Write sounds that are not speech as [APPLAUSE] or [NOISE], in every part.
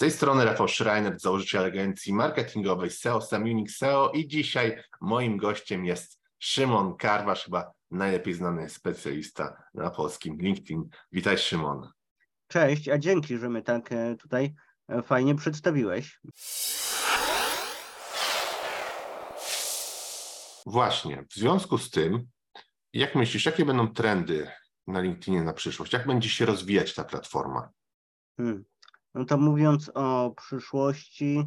tej strony Rafał Schreiner, założyciel agencji marketingowej SEO, Samunix SEO i dzisiaj moim gościem jest Szymon Karwasz, chyba najlepiej znany specjalista na polskim LinkedIn. Witaj Szymon. Cześć, a dzięki, że mnie tak e, tutaj e, fajnie przedstawiłeś. Właśnie, w związku z tym, jak myślisz, jakie będą trendy na LinkedInie na przyszłość? Jak będzie się rozwijać ta platforma? Hmm. No to mówiąc o przyszłości,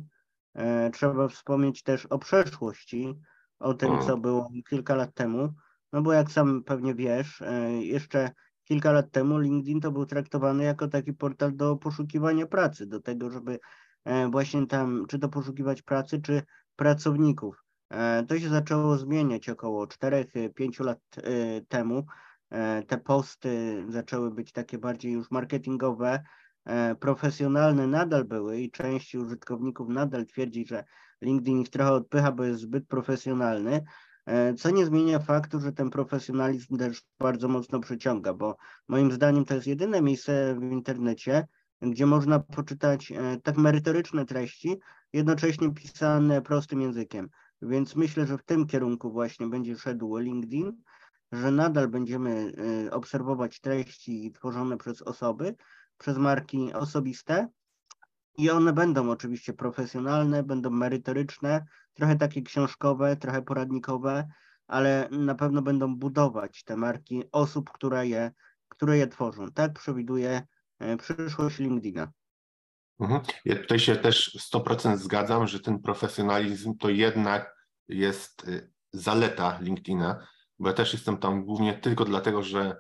e, trzeba wspomnieć też o przeszłości, o tym, co było kilka lat temu. No bo jak sam pewnie wiesz, e, jeszcze kilka lat temu LinkedIn to był traktowany jako taki portal do poszukiwania pracy, do tego, żeby e, właśnie tam czy to poszukiwać pracy, czy pracowników. E, to się zaczęło zmieniać około 4-5 lat e, temu. E, te posty zaczęły być takie bardziej już marketingowe, profesjonalne nadal były i część użytkowników nadal twierdzi, że LinkedIn ich trochę odpycha, bo jest zbyt profesjonalny, e, co nie zmienia faktu, że ten profesjonalizm też bardzo mocno przyciąga, bo moim zdaniem to jest jedyne miejsce w internecie, gdzie można poczytać e, tak merytoryczne treści, jednocześnie pisane prostym językiem. Więc myślę, że w tym kierunku właśnie będzie szedł LinkedIn, że nadal będziemy obserwować treści tworzone przez osoby, przez marki osobiste i one będą oczywiście profesjonalne, będą merytoryczne, trochę takie książkowe, trochę poradnikowe, ale na pewno będą budować te marki osób, które je, które je tworzą. Tak przewiduje e, przyszłość LinkedIna. Mhm. Ja tutaj się też 100% zgadzam, że ten profesjonalizm to jednak jest y, zaleta LinkedIna, bo ja też jestem tam głównie tylko dlatego, że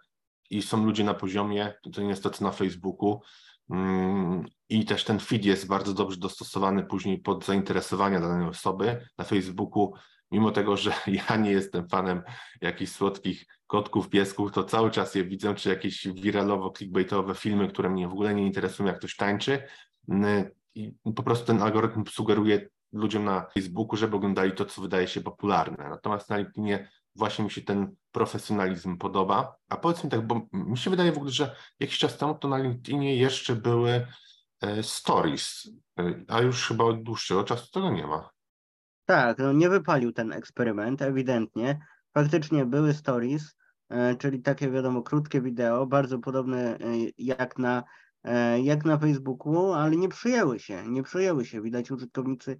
i są ludzie na poziomie, to niestety na Facebooku, mm, i też ten feed jest bardzo dobrze dostosowany później pod zainteresowania danej osoby. Na Facebooku, mimo tego, że [LAUGHS] ja nie jestem fanem jakichś słodkich kotków, piesków, to cały czas je widzę, czy jakieś wiralowo clickbaitowe filmy, które mnie w ogóle nie interesują, jak ktoś tańczy. I po prostu ten algorytm sugeruje ludziom na Facebooku, żeby oglądali to, co wydaje się popularne. Natomiast na LinkedInie właśnie mi się ten profesjonalizm podoba. A powiedz mi tak, bo mi się wydaje w ogóle, że jakiś czas temu to na LinkedInie jeszcze były e, stories, e, a już chyba od dłuższego czasu tego nie ma. Tak, no nie wypalił ten eksperyment, ewidentnie. Faktycznie były stories, e, czyli takie wiadomo krótkie wideo, bardzo podobne jak na, jak na Facebooku, ale nie przyjęły się, nie przyjęły się. Widać użytkownicy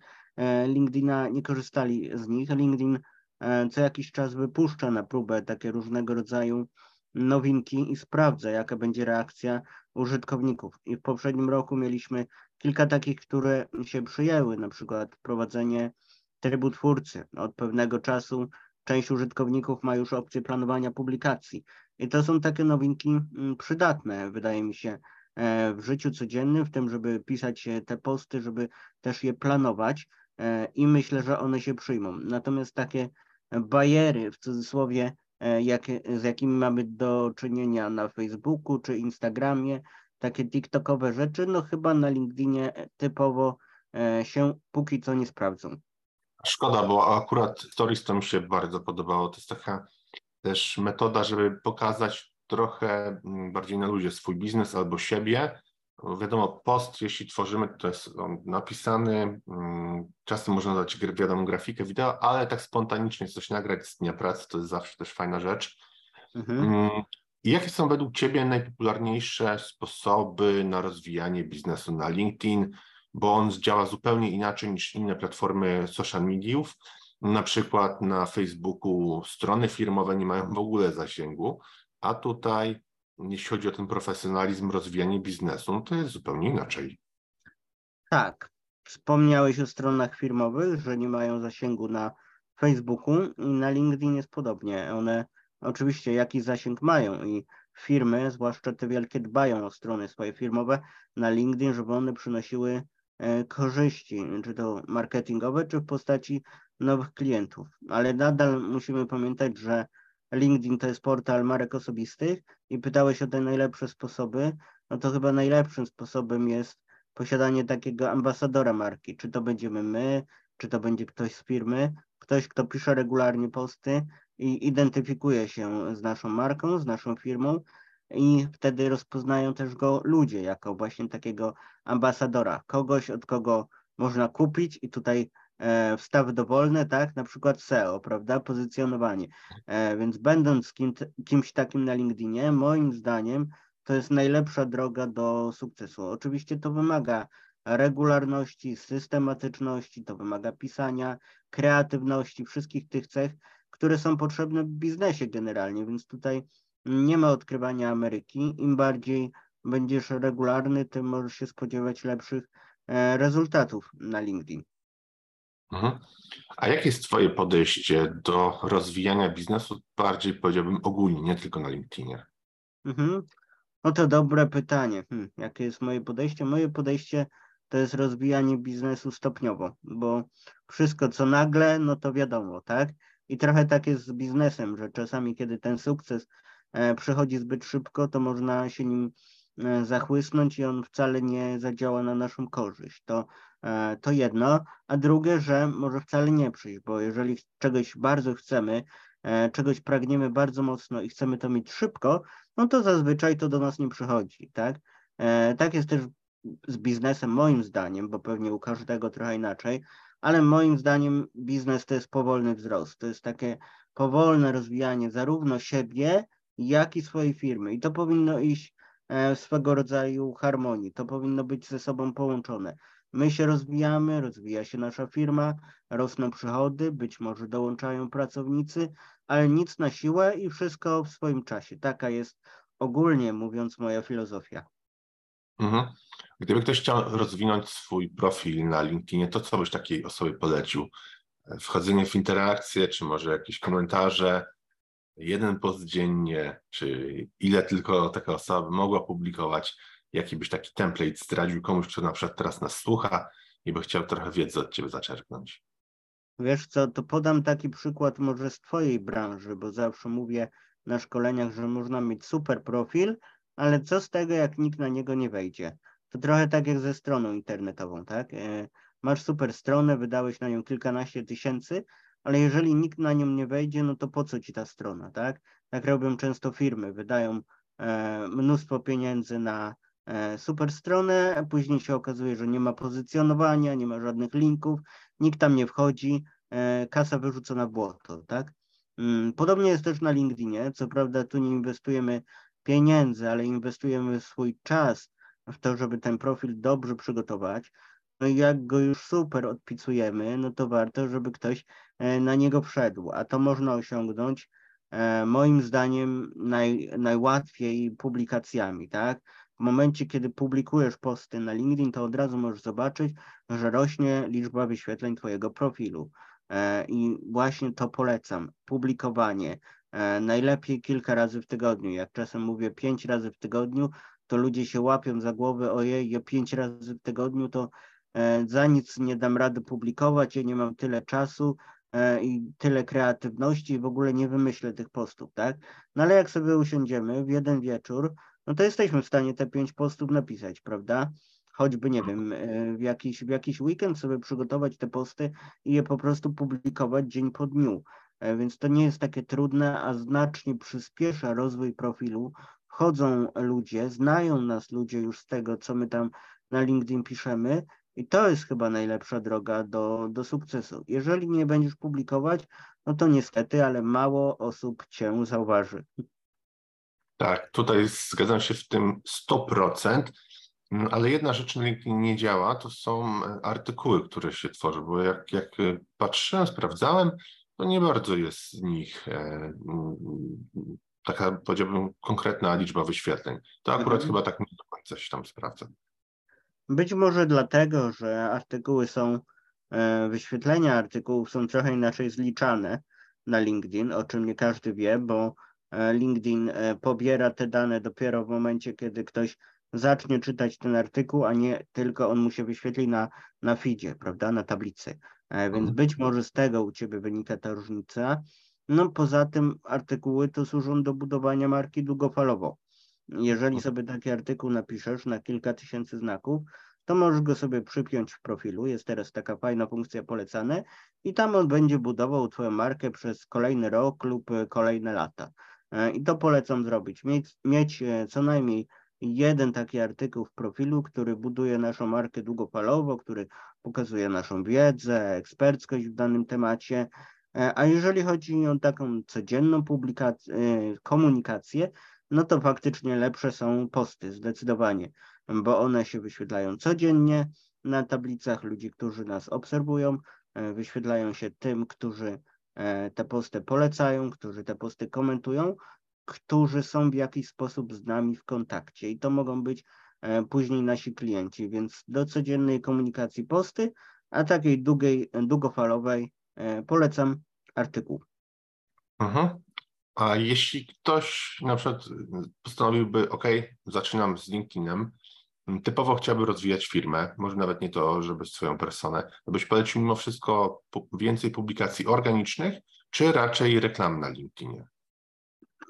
LinkedIna nie korzystali z nich. LinkedIn co jakiś czas wypuszcza na próbę takie różnego rodzaju nowinki i sprawdza, jaka będzie reakcja użytkowników. I w poprzednim roku mieliśmy kilka takich, które się przyjęły, na przykład wprowadzenie trybu twórcy. Od pewnego czasu część użytkowników ma już opcję planowania publikacji. I to są takie nowinki mm, przydatne, wydaje mi się, e, w życiu codziennym, w tym, żeby pisać te posty, żeby też je planować e, i myślę, że one się przyjmą. Natomiast takie bariery, w cudzysłowie, e, jak, z jakimi mamy do czynienia na Facebooku czy Instagramie, takie TikTokowe rzeczy, no chyba na LinkedInie typowo e, się póki co nie sprawdzą. Szkoda, bo akurat Stories to mi się bardzo podobało. To jest taka też metoda, żeby pokazać trochę mm, bardziej na ludzie swój biznes albo siebie, Wiadomo, post, jeśli tworzymy, to jest on napisany, mm, czasem można dać wiadomo grafikę, wideo, ale tak spontanicznie coś nagrać z dnia pracy, to jest zawsze też fajna rzecz. Mhm. Mm, jakie są według Ciebie najpopularniejsze sposoby na rozwijanie biznesu na LinkedIn, bo on działa zupełnie inaczej niż inne platformy social mediów. Na przykład na Facebooku strony firmowe nie mają w ogóle zasięgu, a tutaj jeśli chodzi o ten profesjonalizm, rozwijanie biznesu, no to jest zupełnie inaczej. Tak. Wspomniałeś o stronach firmowych, że nie mają zasięgu na Facebooku i na LinkedIn jest podobnie. One oczywiście jakiś zasięg mają i firmy, zwłaszcza te wielkie, dbają o strony swoje firmowe na LinkedIn, żeby one przynosiły e, korzyści, czy to marketingowe, czy w postaci nowych klientów. Ale nadal musimy pamiętać, że LinkedIn to jest portal marek osobistych i pytałeś o te najlepsze sposoby, no to chyba najlepszym sposobem jest posiadanie takiego ambasadora marki. Czy to będziemy my, czy to będzie ktoś z firmy, ktoś, kto pisze regularnie posty i identyfikuje się z naszą marką, z naszą firmą i wtedy rozpoznają też go ludzie jako właśnie takiego ambasadora, kogoś, od kogo można kupić i tutaj wstawy dowolne, tak, na przykład SEO, prawda, pozycjonowanie. E, więc będąc kim, kimś takim na LinkedInie, moim zdaniem to jest najlepsza droga do sukcesu. Oczywiście to wymaga regularności, systematyczności, to wymaga pisania, kreatywności, wszystkich tych cech, które są potrzebne w biznesie generalnie, więc tutaj nie ma odkrywania Ameryki. Im bardziej będziesz regularny, tym możesz się spodziewać lepszych e, rezultatów na LinkedIn. Mhm. A jakie jest Twoje podejście do rozwijania biznesu, bardziej powiedziałbym ogólnie, nie tylko na LinkedInie? Mhm. No to dobre pytanie. Hmm, jakie jest moje podejście? Moje podejście to jest rozwijanie biznesu stopniowo, bo wszystko co nagle, no to wiadomo, tak? I trochę tak jest z biznesem, że czasami, kiedy ten sukces e, przychodzi zbyt szybko, to można się nim e, zachłysnąć i on wcale nie zadziała na naszą korzyść. To, to jedno, a drugie, że może wcale nie przyjść, bo jeżeli czegoś bardzo chcemy, czegoś pragniemy bardzo mocno i chcemy to mieć szybko, no to zazwyczaj to do nas nie przychodzi, tak? Tak jest też z biznesem moim zdaniem, bo pewnie u każdego trochę inaczej, ale moim zdaniem biznes to jest powolny wzrost. To jest takie powolne rozwijanie zarówno siebie, jak i swojej firmy. I to powinno iść e, w swego rodzaju harmonii. To powinno być ze sobą połączone. My się rozwijamy, rozwija się nasza firma, rosną przychody, być może dołączają pracownicy, ale nic na siłę i wszystko w swoim czasie. Taka jest ogólnie mówiąc moja filozofia. Mhm. Gdyby ktoś chciał rozwinąć swój profil na LinkedInie, to co byś takiej osobie polecił? Wchodzenie w interakcję, czy może jakieś komentarze, jeden post dziennie, czy ile tylko taka osoba mogła publikować? Jaki byś taki template zdradził komuś, kto na przykład teraz nas słucha i by chciał trochę wiedzy od Ciebie zaczerpnąć? Wiesz co, to podam taki przykład może z Twojej branży, bo zawsze mówię na szkoleniach, że można mieć super profil, ale co z tego, jak nikt na niego nie wejdzie? To trochę tak jak ze stroną internetową, tak? E, masz super stronę, wydałeś na nią kilkanaście tysięcy, ale jeżeli nikt na nią nie wejdzie, no to po co ci ta strona, tak? Tak robią często firmy, wydają e, mnóstwo pieniędzy na super stronę, później się okazuje, że nie ma pozycjonowania, nie ma żadnych linków, nikt tam nie wchodzi, kasa wyrzucona w błoto, tak? Mm, podobnie jest też na LinkedInie. Co prawda, tu nie inwestujemy pieniędzy, ale inwestujemy swój czas w to, żeby ten profil dobrze przygotować. No i jak go już super odpisujemy, no to warto, żeby ktoś e, na niego wszedł, a to można osiągnąć e, moim zdaniem naj, najłatwiej publikacjami, tak? W momencie, kiedy publikujesz posty na LinkedIn, to od razu możesz zobaczyć, że rośnie liczba wyświetleń Twojego profilu. E, I właśnie to polecam. Publikowanie, E, najlepiej kilka razy w tygodniu. Jak czasem mówię pięć razy w tygodniu, to ludzie się łapią za głowę, ojej, ja pięć razy w tygodniu to e, za nic nie dam rady publikować, ja nie mam tyle czasu i tyle kreatywności i w ogóle nie wymyślę tych postów, tak? No ale jak sobie usiądziemy w jeden wieczór, no to jesteśmy w stanie te pięć postów napisać, prawda? Choćby, nie wiem, w jakiś, w jakiś weekend sobie przygotować te posty i je po prostu publikować dzień po dniu. E, więc to nie jest takie trudne, a znacznie przyspiesza rozwój profilu. Wchodzą ludzie, znają nas ludzie już z tego, co my tam na LinkedIn piszemy i to jest chyba najlepsza droga do, do sukcesu. Jeżeli nie będziesz publikować, no to niestety, ale mało osób cię zauważy. [LAUGHS] Tak, tutaj zgadzam się w tym 100%, mm, ale jedna rzecz nie działa, to są artykuły, które się tworzy, bo jak, jak patrzyłem, sprawdzałem, to nie bardzo jest z nich e, mm, taka, powiedziałbym, konkretna liczba wyświetleń. To akurat mhm. chyba tak nie do końca się tam sprawdza. Być może dlatego, że artykuły są, e, wyświetlenia artykułów są trochę inaczej zliczane na LinkedIn, o czym nie każdy wie, bo e, LinkedIn pobiera te dane dopiero w momencie, kiedy ktoś zacznie czytać ten artykuł, a nie tylko on mu się wyświetli na, na feedzie, prawda, na tablicy. E, więc mhm. być może z tego u Ciebie wynika ta różnica. No poza tym artykuły to służą do budowania marki długofalowo. Jeżeli mhm. sobie taki artykuł napiszesz na kilka tysięcy znaków, to możesz go sobie przypiąć w profilu. Jest teraz taka fajna funkcja polecane i tam on będzie budował Twoją markę przez kolejny rok lub kolejne lata. I to polecam zrobić. Mieć, mieć co najmniej jeden taki artykuł w profilu, który buduje naszą markę długofalowo, który pokazuje naszą wiedzę, eksperckość w danym temacie. A jeżeli chodzi o taką codzienną publikację, komunikację, no to faktycznie lepsze są posty, zdecydowanie, bo one się wyświetlają codziennie na tablicach ludzi, którzy nas obserwują, e, wyświetlają się tym, którzy e, te posty polecają, którzy te posty komentują, którzy są w jakiś sposób z nami w kontakcie i to mogą być e, później nasi klienci, więc do codziennej komunikacji posty, a takiej długiej, długofalowej polecam artykuł. Mhm. A jeśli ktoś na przykład postanowiłby, OK, zaczynam z LinkedInem, typowo chciałby rozwijać firmę, może nawet nie to, żeby swoją personę, to byś polecił mimo wszystko więcej publikacji organicznych, czy raczej reklam na LinkedInie?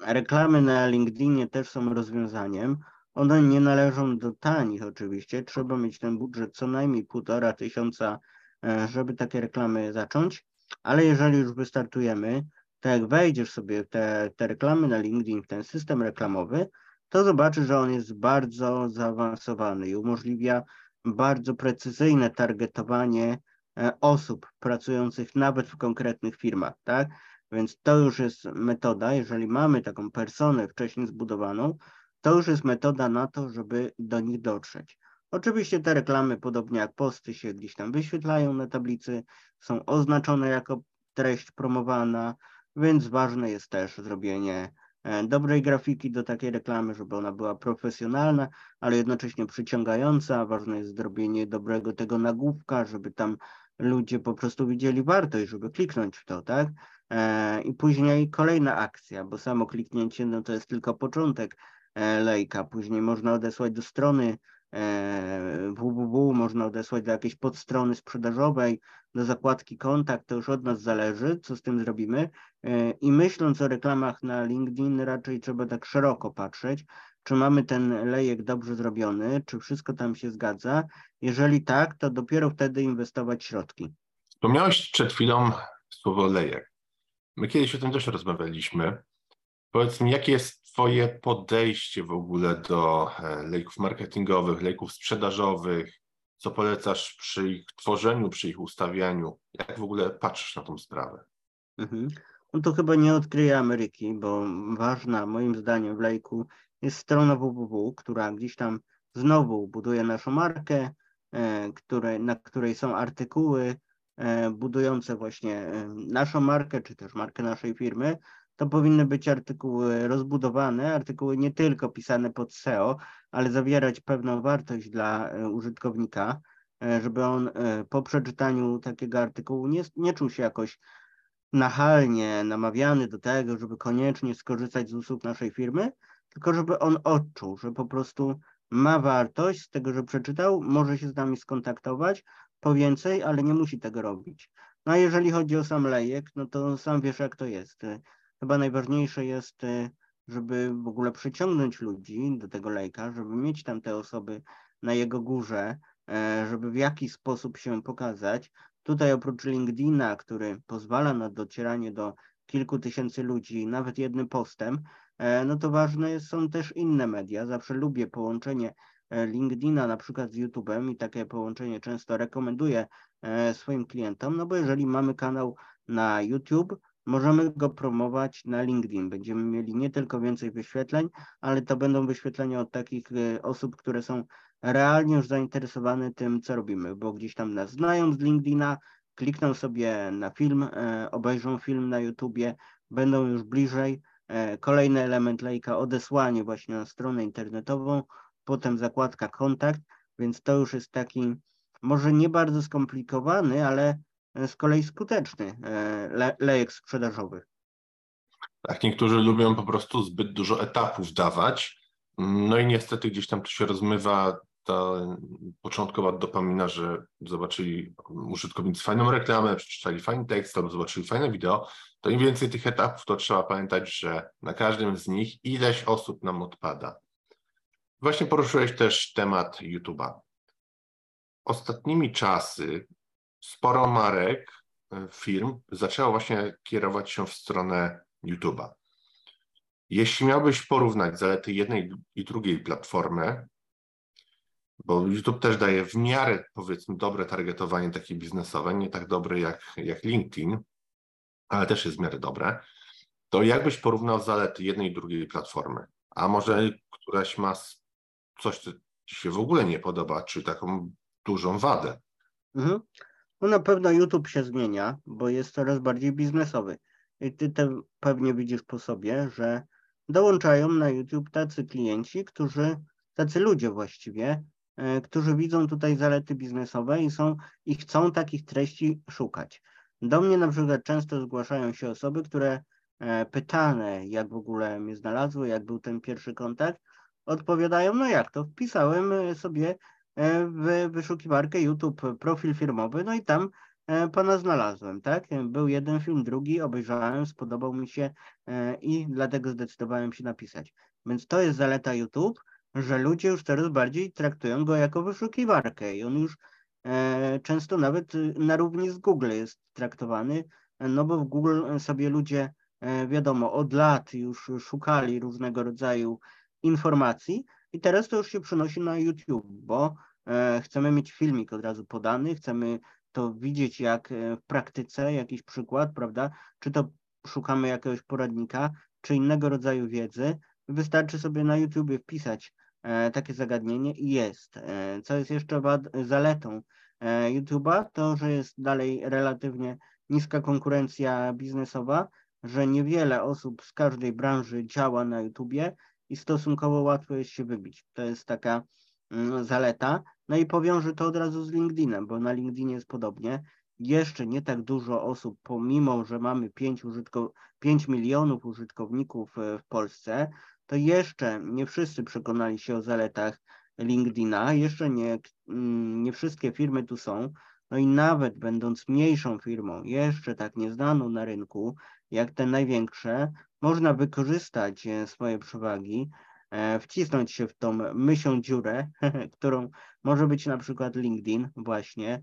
Reklamy na LinkedInie też są rozwiązaniem. One nie należą do tanich oczywiście. Trzeba mieć ten budżet co najmniej półtora tysiąca, e, żeby takie reklamy zacząć. Ale jeżeli już wystartujemy, to jak wejdziesz sobie w te, te reklamy na LinkedIn, w ten system reklamowy, to zobaczysz, że on jest bardzo zaawansowany i umożliwia bardzo precyzyjne targetowanie e, osób pracujących nawet w konkretnych firmach, tak? Więc to już jest metoda, jeżeli mamy taką personę wcześniej zbudowaną, to już jest metoda na to, żeby do nich dotrzeć. Oczywiście te reklamy, podobnie jak posty, się gdzieś tam wyświetlają na tablicy, są oznaczone jako treść promowana, więc ważne jest też zrobienie dobrej grafiki do takiej reklamy, żeby ona była profesjonalna, ale jednocześnie przyciągająca. Ważne jest zrobienie dobrego tego nagłówka, żeby tam ludzie po prostu widzieli wartość, żeby kliknąć w to, tak? E, I później kolejna akcja, bo samo kliknięcie no to jest tylko początek e, lejka. Później można odesłać do strony www można odesłać do jakiejś podstrony sprzedażowej, do zakładki kontakt, to już od nas zależy, co z tym zrobimy. E, I myśląc o reklamach na LinkedIn, raczej trzeba tak szeroko patrzeć, czy mamy ten lejek dobrze zrobiony, czy wszystko tam się zgadza. Jeżeli tak, to dopiero wtedy inwestować środki. Wspomniałeś przed chwilą słowo lejek. My kiedyś o tym też rozmawialiśmy. Powiedz mi, jakie jest Twoje podejście w ogóle do e, lejków marketingowych, lejków sprzedażowych? Co polecasz przy ich tworzeniu, przy ich ustawianiu? Jak w ogóle patrzysz na tą sprawę? Mhm. No to chyba nie odkryję Ameryki, bo ważna moim zdaniem w lejku jest strona www, która gdzieś tam znowu buduje naszą markę, e, które, na której są artykuły e, budujące właśnie naszą markę, czy też markę naszej firmy, to powinny być artykuły rozbudowane, artykuły nie tylko pisane pod SEO, ale zawierać pewną wartość dla e, użytkownika, e, żeby on e, po przeczytaniu takiego artykułu nie, nie czuł się jakoś nachalnie namawiany do tego, żeby koniecznie skorzystać z usług naszej firmy, tylko żeby on odczuł, że po prostu ma wartość z tego, że przeczytał, może się z nami skontaktować po więcej, ale nie musi tego robić. No a jeżeli chodzi o sam lejek, no to sam wiesz jak to jest chyba najważniejsze jest, y, żeby w ogóle przyciągnąć ludzi do tego lejka, żeby mieć tam te osoby na jego górze, e, żeby w jakiś sposób się pokazać. Tutaj oprócz LinkedIna, który pozwala na docieranie do kilku tysięcy ludzi, nawet jednym postem, e, no to ważne są też inne media. Zawsze lubię połączenie e, LinkedIna na przykład z YouTube'em i takie połączenie często rekomenduję swoim klientom, no bo jeżeli mamy kanał na YouTube, możemy go promować na LinkedIn. Będziemy mieli nie tylko więcej wyświetleń, ale to będą wyświetlenia od takich y, osób, które są realnie już zainteresowane tym, co robimy, bo gdzieś tam nas znają z LinkedIna, klikną sobie na film, e, obejrzą film na YouTubie, będą już bliżej. E, kolejny element lejka, odesłanie właśnie na stronę internetową, potem zakładka kontakt, więc to już jest taki może nie bardzo skomplikowany, ale z kolei skuteczny e, le, lejek sprzedażowy. Tak, niektórzy lubią po prostu zbyt dużo etapów dawać, no i niestety gdzieś tam to się rozmywa ta początkowa dopamina, że zobaczyli użytkownicy fajną reklamę, przeczytali fajny tekst albo zobaczyli fajne wideo, to im więcej tych etapów, to trzeba pamiętać, że na każdym z nich ileś osób nam odpada. Właśnie poruszyłeś też temat YouTube'a. Ostatnimi czasy sporo marek, e, firm zaczęło właśnie kierować się w stronę YouTube'a. Jeśli miałbyś porównać zalety jednej i drugiej platformy, bo YouTube też daje w miarę, powiedzmy, dobre targetowanie takie biznesowe, nie tak dobre jak, jak LinkedIn, ale też jest w miarę dobre, to jakbyś porównał zalety jednej i drugiej platformy? A może któraś ma coś, co ci się w ogóle nie podoba, czy taką dużą wadę? Mhm. No na pewno YouTube się zmienia, bo jest coraz bardziej biznesowy. I ty te pewnie widzisz po sobie, że dołączają na YouTube tacy klienci, którzy, tacy ludzie właściwie, e, którzy widzą tutaj zalety biznesowe i są i chcą takich treści szukać. Do mnie na przykład często zgłaszają się osoby, które e, pytane, jak w ogóle mnie znalazły, jak był ten pierwszy kontakt, odpowiadają, no jak to, wpisałem e, sobie w wyszukiwarkę YouTube profil firmowy, no i tam E, pana znalazłem, tak? Był jeden film, drugi, obejrzałem, spodobał mi się e, i dlatego zdecydowałem się napisać. Więc to jest zaleta YouTube, że ludzie już coraz bardziej traktują go jako wyszukiwarkę i on już e, często nawet na równi z Google jest traktowany, no bo w Google sobie ludzie, wiadomo, od lat już szukali różnego rodzaju informacji i teraz to już się przenosi na YouTube, bo chcemy mieć filmik od razu podany, chcemy to widzieć jak e, w praktyce, jakiś przykład, prawda? Czy to szukamy jakiegoś poradnika, czy innego rodzaju wiedzy. Wystarczy sobie na YouTubie wpisać e, takie zagadnienie i jest. E, co jest jeszcze zaletą YouTube'a, to że jest dalej relatywnie niska konkurencja biznesowa, że niewiele osób z każdej branży działa na YouTubie i stosunkowo łatwo jest się wybić. To jest taka mm, zaleta. No i powiążę to od razu z LinkedInem, bo na LinkedInie jest podobnie. Jeszcze nie tak dużo osób, pomimo że mamy 5, użytko 5 milionów użytkowników e, w Polsce, to jeszcze nie wszyscy przekonali się o zaletach LinkedIna, jeszcze nie, mm, nie wszystkie firmy tu są. No i nawet będąc mniejszą firmą, jeszcze tak nieznaną na rynku, jak te największe, można wykorzystać e, swoje przewagi, E, wcisnąć się w tą mysią dziurę, [LAUGHS] którą może być na przykład LinkedIn właśnie,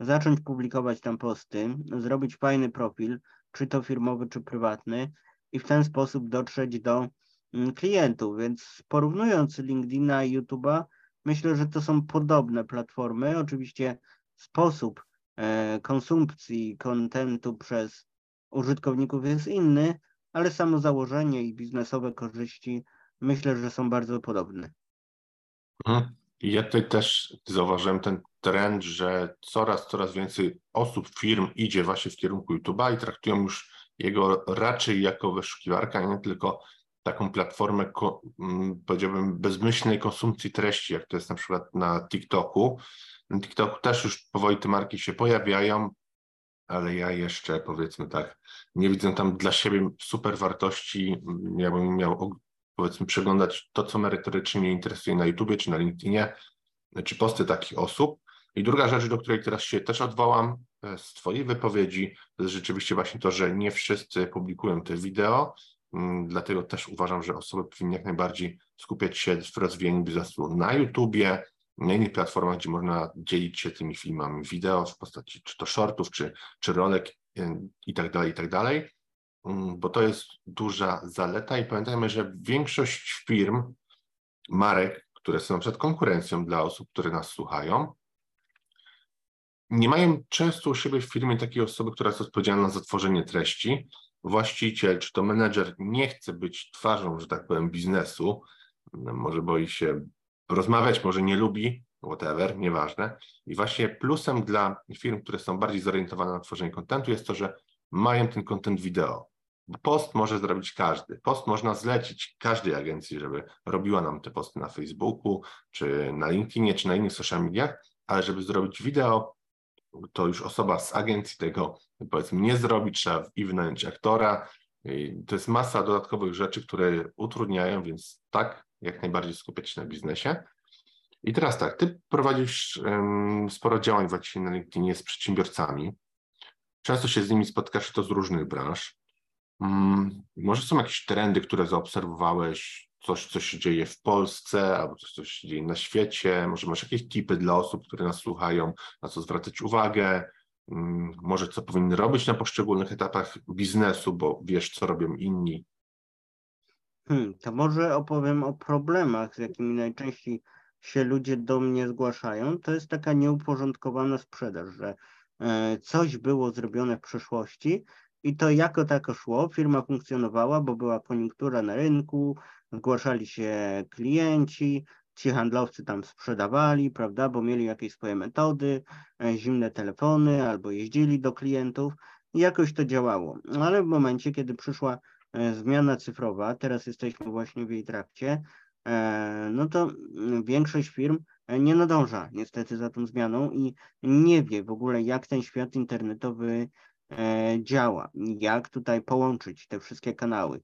zacząć publikować tam posty, zrobić fajny profil, czy to firmowy, czy prywatny i w ten sposób dotrzeć do mm, klientów. Więc porównując LinkedIna i YouTube'a, myślę, że to są podobne platformy. Oczywiście sposób e, konsumpcji kontentu przez użytkowników jest inny, ale samo założenie i biznesowe korzyści myślę, że są bardzo podobne. Mhm. Ja tutaj też zauważyłem ten trend, że coraz, coraz więcej osób, firm idzie właśnie w kierunku YouTube'a i traktują już jego raczej jako wyszukiwarkę, nie tylko taką platformę, mm, powiedziałbym, bezmyślnej konsumpcji treści, jak to jest na przykład na TikToku. Na TikToku też już powoli te marki się pojawiają, ale ja jeszcze powiedzmy tak, nie widzę tam dla siebie super wartości. Ja bym miał powiedzmy przeglądać to, co merytorycznie mnie interesuje na YouTubie czy na LinkedInie, czy posty takich osób. I druga rzecz, do której teraz się też odwołam e, z Twojej wypowiedzi, to jest rzeczywiście właśnie to, że nie wszyscy publikują te wideo, mm, dlatego też uważam, że osoby powinny jak najbardziej skupiać się w rozwijaniu biznesu na YouTubie, na innych platformach, gdzie można dzielić się tymi filmami wideo w postaci czy to shortów, czy, czy rolek i tak dalej, i tak dalej. Mm, bo to jest duża zaleta i pamiętajmy, że większość firm, marek, które są przykład konkurencją dla osób, które nas słuchają, nie mają często u siebie w firmie takiej osoby, która jest odpowiedzialna za tworzenie treści. Właściciel czy to menedżer nie chce być twarzą, że tak powiem, biznesu, może boi się rozmawiać, może nie lubi, whatever, nieważne. I właśnie plusem dla firm, które są bardziej zorientowane na tworzenie kontentu jest to, że mają ten kontent wideo. Post może zrobić każdy. Post można zlecić każdej agencji, żeby robiła nam te posty na Facebooku, czy na LinkedInie, czy na innych social mediach, ale żeby zrobić wideo, to już osoba z agencji tego powiedzmy nie zrobi, trzeba i wynająć aktora. I to jest masa dodatkowych rzeczy, które utrudniają, więc tak, jak najbardziej skupiać się na biznesie. I teraz tak, ty prowadzisz um, sporo działań właśnie na LinkedInie z przedsiębiorcami. Często się z nimi spotkasz to z różnych branż. Hmm, może są jakieś trendy, które zaobserwowałeś, coś, co się dzieje w Polsce, albo coś, co się dzieje na świecie? Może masz jakieś tipy dla osób, które nas słuchają, na co zwracać uwagę? Hmm, może co powinny robić na poszczególnych etapach biznesu, bo wiesz, co robią inni? Hmm, to może opowiem o problemach, z jakimi najczęściej się ludzie do mnie zgłaszają. To jest taka nieuporządkowana sprzedaż, że e, coś było zrobione w przeszłości i to jako tako szło. Firma funkcjonowała, bo była koniunktura na rynku, zgłaszali się klienci, ci handlowcy tam sprzedawali, prawda, bo mieli jakieś swoje metody, e, zimne telefony albo jeździli do klientów i jakoś to działało. Ale w momencie, kiedy przyszła e, zmiana cyfrowa, teraz jesteśmy właśnie w jej trakcie, no to mm, większość firm nie nadąża niestety za tą zmianą i nie wie w ogóle, jak ten świat internetowy działa, jak tutaj połączyć te wszystkie kanały.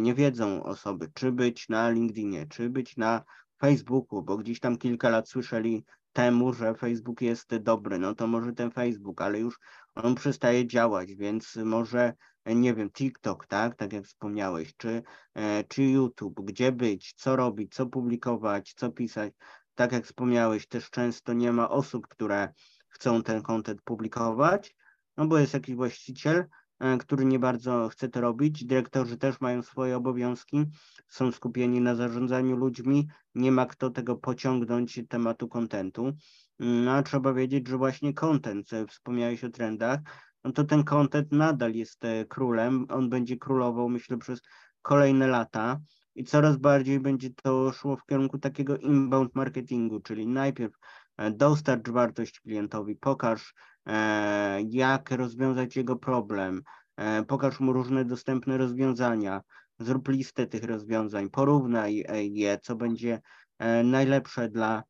Nie wiedzą osoby, czy być na LinkedInie, czy być na Facebooku, bo gdzieś tam kilka lat słyszeli temu, że Facebook jest dobry, no to może ten Facebook, ale już on przestaje działać, więc może, nie wiem, TikTok, tak, tak jak wspomniałeś, czy, e, czy YouTube, gdzie być, co robić, co publikować, co pisać, tak jak wspomniałeś, też często nie ma osób, które chcą ten content publikować, no bo jest jakiś właściciel, E, który nie bardzo chce to robić. Dyrektorzy też mają swoje obowiązki, są skupieni na zarządzaniu ludźmi, nie ma kto tego pociągnąć tematu kontentu. Mm, a trzeba wiedzieć, że właśnie content, wspomniałeś o trendach, no to ten content nadal jest e, królem, on będzie królował myślę przez kolejne lata i coraz bardziej będzie to szło w kierunku takiego inbound marketingu, czyli najpierw e, dostarcz wartość klientowi, pokaż E, jak rozwiązać jego problem, pokaż mu różne dostępne rozwiązania, zrób listę tych rozwiązań, porównaj je, co będzie najlepsze dla,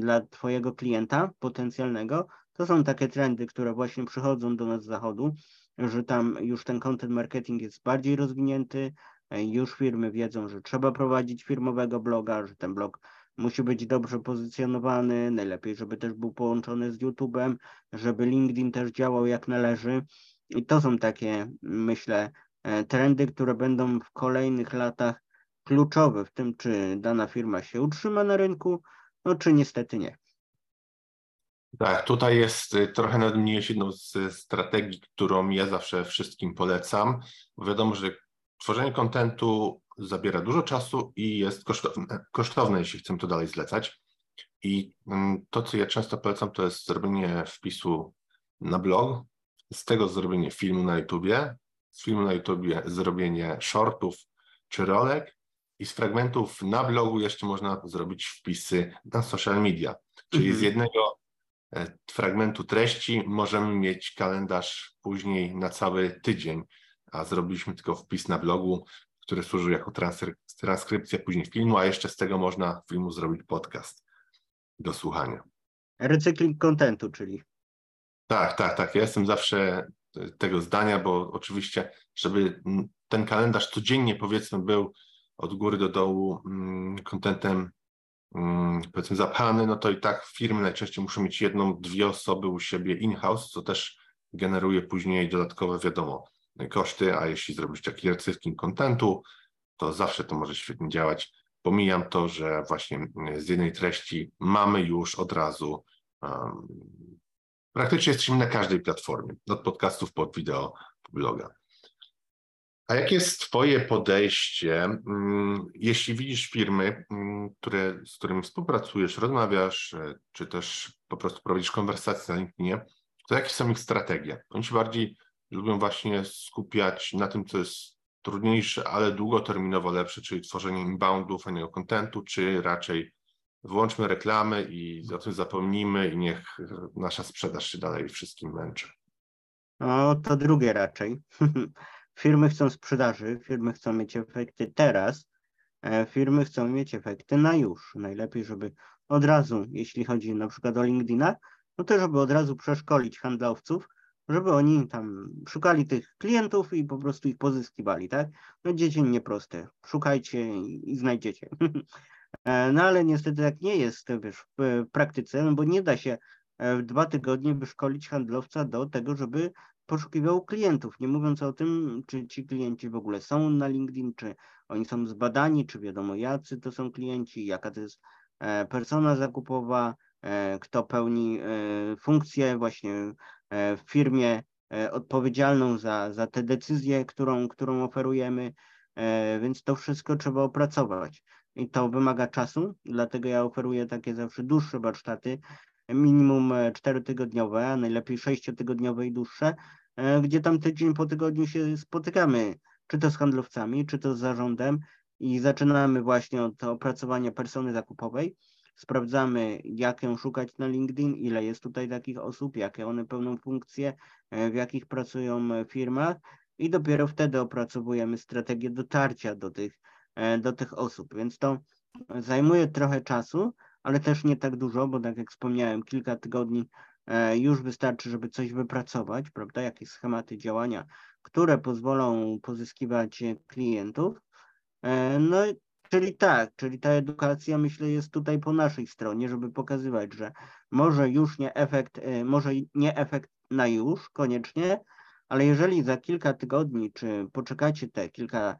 dla Twojego klienta potencjalnego. To są takie trendy, które właśnie przychodzą do nas z zachodu, że tam już ten content marketing jest bardziej rozwinięty, już firmy wiedzą, że trzeba prowadzić firmowego bloga, że ten blog musi być dobrze pozycjonowany, najlepiej, żeby też był połączony z YouTube'em, żeby LinkedIn też działał jak należy. I to są takie, myślę, e, trendy, które będą w kolejnych latach kluczowe w tym, czy dana firma się utrzyma na rynku, no czy niestety nie. Tak, tutaj jest y, trochę nadmieniłeś jedną z strategii, którą ja zawsze wszystkim polecam. Wiadomo, że tworzenie kontentu zabiera dużo czasu i jest kosztowne, kosztowne, jeśli chcemy to dalej zlecać. I mm, to, co ja często polecam, to jest zrobienie wpisu na blog, z tego zrobienie filmu na YouTubie, z filmu na YouTubie zrobienie shortów czy rolek i z fragmentów na blogu jeszcze można zrobić wpisy na social media. Czyli z mhm. jednego fragmentu treści możemy mieć kalendarz później na cały tydzień, a zrobiliśmy tylko wpis na blogu, który służył jako transkrypcja później filmu, a jeszcze z tego można filmu zrobić podcast do słuchania. Recykling kontentu, czyli. Tak, tak, tak. Ja jestem zawsze tego zdania, bo oczywiście, żeby ten kalendarz codziennie powiedzmy był od góry do dołu kontentem powiedzmy zapchany, no to i tak firmy najczęściej muszą mieć jedną, dwie osoby u siebie in-house, co też generuje później dodatkowe, wiadomo, koszty, a jeśli zrobić taki recykling kontentu, to zawsze to może świetnie działać. Pomijam to, że właśnie z jednej treści mamy już od razu um, praktycznie jesteśmy na każdej platformie, od podcastów pod wideo, po bloga. A jakie jest Twoje podejście, um, jeśli widzisz firmy, um, które, z którymi współpracujesz, rozmawiasz, e, czy też po prostu prowadzisz konwersacje na LinkedInie, to jakie są ich strategie? Oni się bardziej lubią właśnie skupiać na tym, co jest trudniejsze, ale długoterminowo lepsze, czyli tworzenie inboundu, fajnego kontentu, czy raczej włączmy reklamy i o tym zapomnijmy i niech nasza sprzedaż się dalej wszystkim męczy. No to drugie raczej. [LAUGHS] firmy chcą sprzedaży, firmy chcą mieć efekty teraz, e, firmy chcą mieć efekty na już. Najlepiej, żeby od razu, jeśli chodzi na przykład o LinkedIna, no to żeby od razu przeszkolić handlowców, żeby oni tam szukali tych klientów i po prostu ich pozyskiwali, tak? No dzieci nieproste. Szukajcie i, i znajdziecie. [LAUGHS] E, no ale niestety tak nie jest wiesz, w praktyce, no bo nie da się e, w dwa tygodnie wyszkolić handlowca do tego, żeby poszukiwał klientów, nie mówiąc o tym, czy ci klienci w ogóle są na LinkedIn, czy oni są zbadani, czy wiadomo jacy to są klienci, jaka to jest e, persona zakupowa, kto pełni funkcję właśnie w firmie odpowiedzialną za, za tę decyzję, którą, którą oferujemy. e, więc to wszystko trzeba opracować i to wymaga czasu, dlatego ja oferuję takie zawsze dłuższe warsztaty, minimum 4-tygodniowe, a najlepiej 6-tygodniowe i dłuższe, gdzie tam tydzień po tygodniu się spotykamy, czy to z handlowcami, czy to z zarządem. I zaczynamy właśnie od opracowania persony zakupowej, sprawdzamy, jak ją szukać na LinkedIn, ile jest tutaj takich osób, jakie one pełną funkcje, e, w jakich pracują e, firmach. I dopiero wtedy opracowujemy strategię dotarcia do tych, e, do tych osób. Więc to zajmuje trochę czasu, ale też nie tak dużo, bo tak jak wspomniałem, kilka tygodni już wystarczy, żeby coś wypracować, prawda? Jakieś schematy działania, które pozwolą pozyskiwać klientów. No Czyli tak, czyli ta edukacja myślę jest tutaj po naszej stronie, żeby pokazywać, że może już nie efekt, y, może nie efekt na już koniecznie, ale jeżeli za kilka tygodni, czy poczekacie te kilka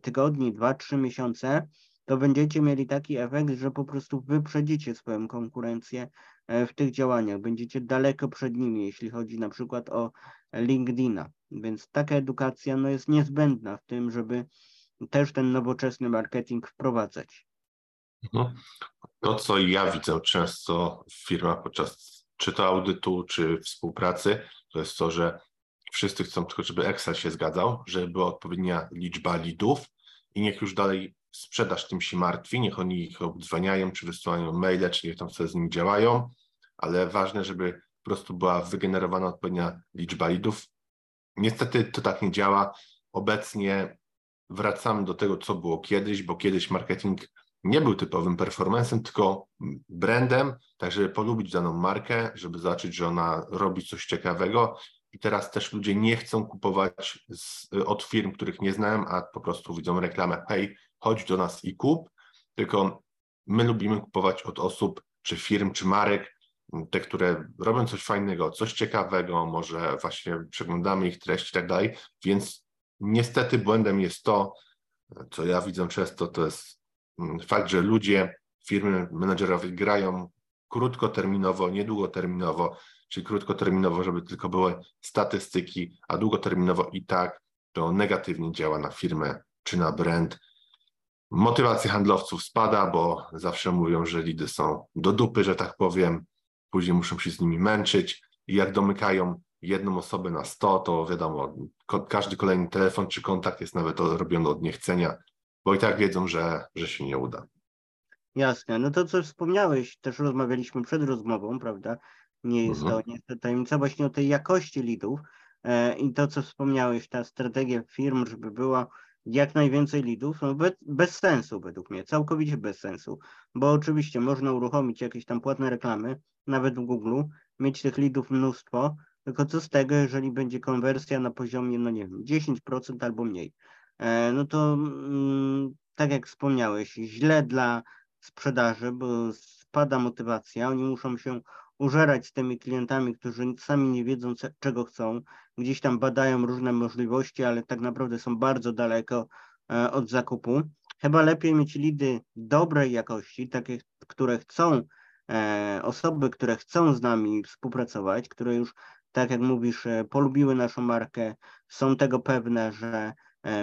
tygodni, dwa, trzy miesiące, to będziecie mieli taki efekt, że po prostu wyprzedzicie swoją konkurencję y, w tych działaniach. Będziecie daleko przed nimi, jeśli chodzi na przykład o LinkedIna. Więc taka edukacja no, jest niezbędna w tym, żeby też ten nowoczesny marketing wprowadzać. Mhm. To, co ja widzę często w firmach podczas czy to audytu, czy współpracy, to jest to, że wszyscy chcą tylko, żeby Excel się zgadzał, żeby była odpowiednia liczba lidów i niech już dalej sprzedaż tym się martwi, niech oni ich obdzwaniają, czy wysyłają maile, czy niech tam sobie z nimi działają, ale ważne, żeby po prostu była wygenerowana odpowiednia liczba lidów. Niestety to tak nie działa. Obecnie wracamy do tego, co było kiedyś, bo kiedyś marketing nie był typowym performancem, tylko brandem, tak żeby polubić daną markę, żeby zobaczyć, że ona robi coś ciekawego. I teraz też ludzie nie chcą kupować z, od firm, których nie znają, a po prostu widzą reklamę, hej, chodź do nas i kup, tylko my lubimy kupować od osób, czy firm, czy marek, te, które robią coś fajnego, coś ciekawego, może właśnie przeglądamy ich treści i tak dalej, więc Niestety błędem jest to, co ja widzę często, to jest mm, fakt, że ludzie, firmy, menedżerowie grają krótkoterminowo, niedługoterminowo, czyli krótkoterminowo, żeby tylko były statystyki, a długoterminowo i tak to negatywnie działa na firmę czy na brand. Motywacja handlowców spada, bo zawsze mówią, że lidy są do dupy, że tak powiem, później muszą się z nimi męczyć i jak domykają jedną osobę na 100, to wiadomo, każdy kolejny telefon czy kontakt jest nawet robiony od niechcenia, bo i tak wiedzą, że, że się nie uda. Jasne. No to, co wspomniałeś, też rozmawialiśmy przed rozmową, prawda? Nie jest mhm. to niestety tajemnica właśnie o tej jakości lidów e, i to, co wspomniałeś, ta strategia firm, żeby była jak najwięcej lidów, no bez, bez sensu według mnie, całkowicie bez sensu, bo oczywiście można uruchomić jakieś tam płatne reklamy, nawet w Google, mieć tych lidów mnóstwo, tylko co z tego, jeżeli będzie konwersja na poziomie, no nie wiem, 10% albo mniej. E, no to mm, tak jak wspomniałeś, źle dla sprzedaży, bo spada motywacja, oni muszą się użerać z tymi klientami, którzy sami nie wiedzą, czego chcą, gdzieś tam badają różne możliwości, ale tak naprawdę są bardzo daleko e, od zakupu. Chyba lepiej mieć lidy dobrej jakości, takie, które chcą, e, osoby, które chcą z nami współpracować, które już tak jak mówisz, e, polubiły naszą markę, są tego pewne, że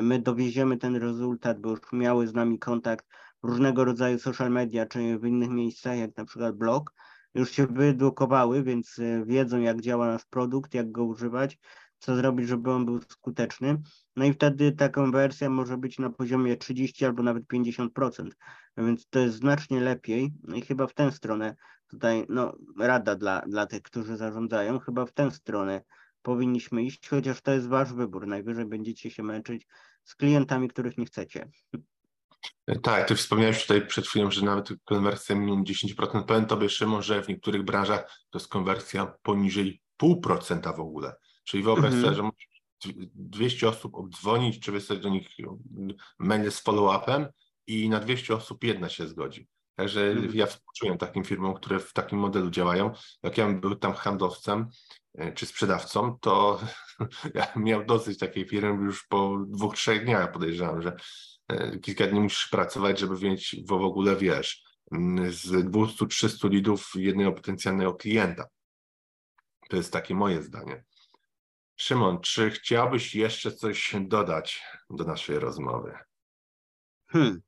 my dowieziemy ten rezultat, bo już miały z nami kontakt w różnego rodzaju social media, czy w innych miejscach, jak na przykład blog, już się wyedukowały, więc e, wiedzą, jak działa nasz produkt, jak go używać, co zrobić, żeby on był skuteczny. No i wtedy ta konwersja może być na poziomie 30 albo nawet 50%, więc to jest znacznie lepiej no i chyba w tę stronę tutaj no, rada dla, dla tych, którzy zarządzają, chyba w tę stronę powinniśmy iść, chociaż to jest wasz wybór. Najwyżej będziecie się męczyć z klientami, których nie chcecie. Tak, ty wspomniałeś tutaj przed chwilą, że nawet konwersja minimum 10%. Powiem tobie, Szymon, że w niektórych branżach to jest konwersja poniżej 0,5% w ogóle. Czyli wyobraź sobie, że musisz 200 osób obdzwonić, czy wysłać do nich mail z follow-upem i na 200 osób jedna się zgodzi. Także mhm. ja współczuję takim firmom, które w takim modelu działają. Jak ja bym był tam handlowcem e, czy sprzedawcą, to [LAUGHS] ja miał dosyć takiej firmy już po dwóch, trzech dniach podejrzewam, że e, kilka dni musisz pracować, żeby mieć w ogóle, wiesz, mm, z 200-300 lidów jednego potencjalnego klienta. To jest takie moje zdanie. Szymon, czy chciałbyś jeszcze coś dodać do naszej rozmowy? Hmm.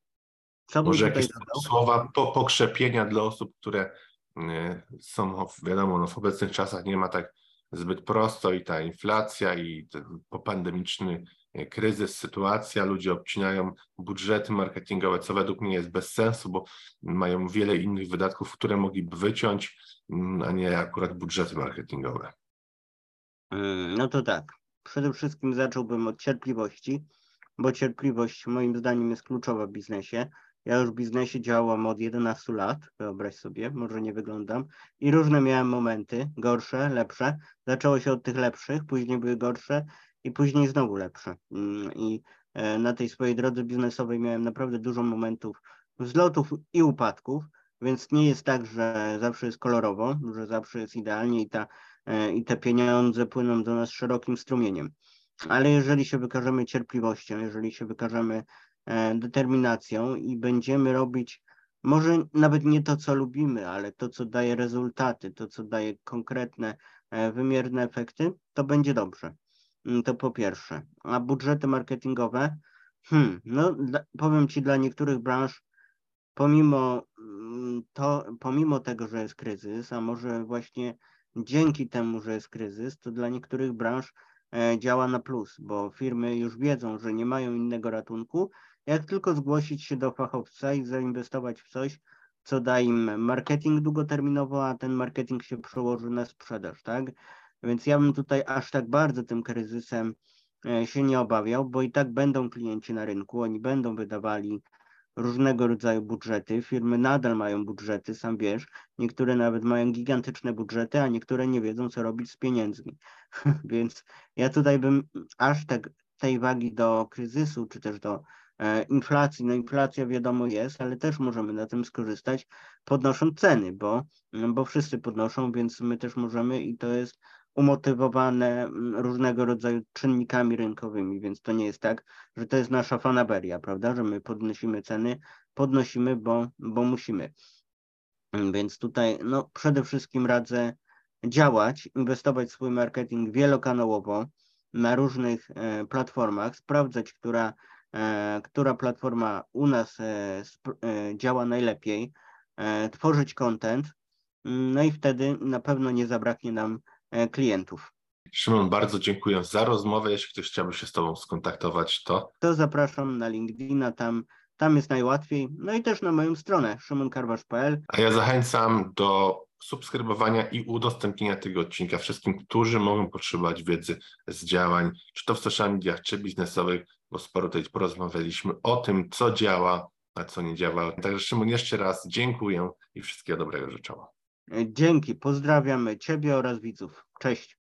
Co Może jakieś słowa po, pokrzepienia dla osób, które y, są, wiadomo, no w obecnych czasach nie ma tak zbyt prosto i ta inflacja i ten popandemiczny kryzys, sytuacja, ludzie obcinają budżety marketingowe, co według mnie jest bez sensu, bo mają wiele innych wydatków, które mogliby wyciąć, mm, a nie akurat budżety marketingowe. Mm, No to tak. Przede wszystkim zacząłbym od cierpliwości, bo cierpliwość moim zdaniem jest kluczowa w biznesie. Ja już w biznesie działam od 11 lat, wyobraź sobie, może nie wyglądam. I różne miałem momenty, gorsze, lepsze. Zaczęło się od tych lepszych, później były gorsze i później znowu lepsze. Mm, I e, na tej swojej drodze biznesowej miałem naprawdę dużo momentów wzlotów i upadków, więc nie jest tak, że zawsze jest kolorowo, że zawsze jest idealnie i ta e, i te pieniądze płyną do nas szerokim strumieniem. Ale jeżeli się wykażemy cierpliwością, jeżeli się wykażemy e, determinacją i będziemy robić może nawet nie to, co lubimy, ale to, co daje rezultaty, to, co daje konkretne, wymierne efekty, to będzie dobrze. Mm, To po pierwsze. A budżety marketingowe, hmm, no powiem Ci, dla niektórych branż pomimo mm, to, pomimo tego, że jest kryzys, a może właśnie dzięki temu, że jest kryzys, to dla niektórych branż e, działa na plus, bo firmy już wiedzą, że nie mają innego ratunku, jak tylko zgłosić się do fachowca i zainwestować w coś, co da im marketing długoterminowo, a ten marketing się przełoży na sprzedaż, tak? Więc ja bym tutaj aż tak bardzo tym kryzysem e, się nie obawiał, bo i tak będą klienci na rynku, oni będą wydawali różnego rodzaju budżety. Firmy nadal mają budżety, sam wiesz. Niektóre nawet mają gigantyczne budżety, a niektóre nie wiedzą, co robić z pieniędzmi. [LAUGHS] Więc ja tutaj bym aż tak tej wagi do kryzysu, czy też do e, inflacji, no inflacja wiadomo jest, ale też możemy na tym skorzystać, podnosząc ceny, bo, bo wszyscy podnoszą, więc my też możemy i to jest umotywowane mm, różnego rodzaju czynnikami rynkowymi, więc to nie jest tak, że to jest nasza fanaberia, prawda, że my podnosimy ceny, podnosimy, bo, bo musimy. Mm, Więc tutaj no, przede wszystkim radzę działać, inwestować w swój marketing wielokanałowo na różnych e, platformach, sprawdzać, która, e, która platforma u nas e, działa najlepiej, tworzyć content, mm, no i wtedy na pewno nie zabraknie nam klientów. Szymon, bardzo dziękuję za rozmowę. Jeśli ktoś chciałby się z Tobą skontaktować, to To zapraszam na LinkedIna, tam, tam jest najłatwiej, no i też na moją stronę szymonkarwasz.pl. A ja zachęcam do subskrybowania i udostępnienia tego odcinka wszystkim, którzy mogą potrzebować wiedzy z działań, czy to w social mediach, czy biznesowych, bo sporo tutaj porozmawialiśmy o tym, co działa, a co nie działa. Także Szymon, jeszcze raz dziękuję i wszystkiego dobrego życzę. Dzięki, pozdrawiamy Ciebie oraz widzów. Cześć.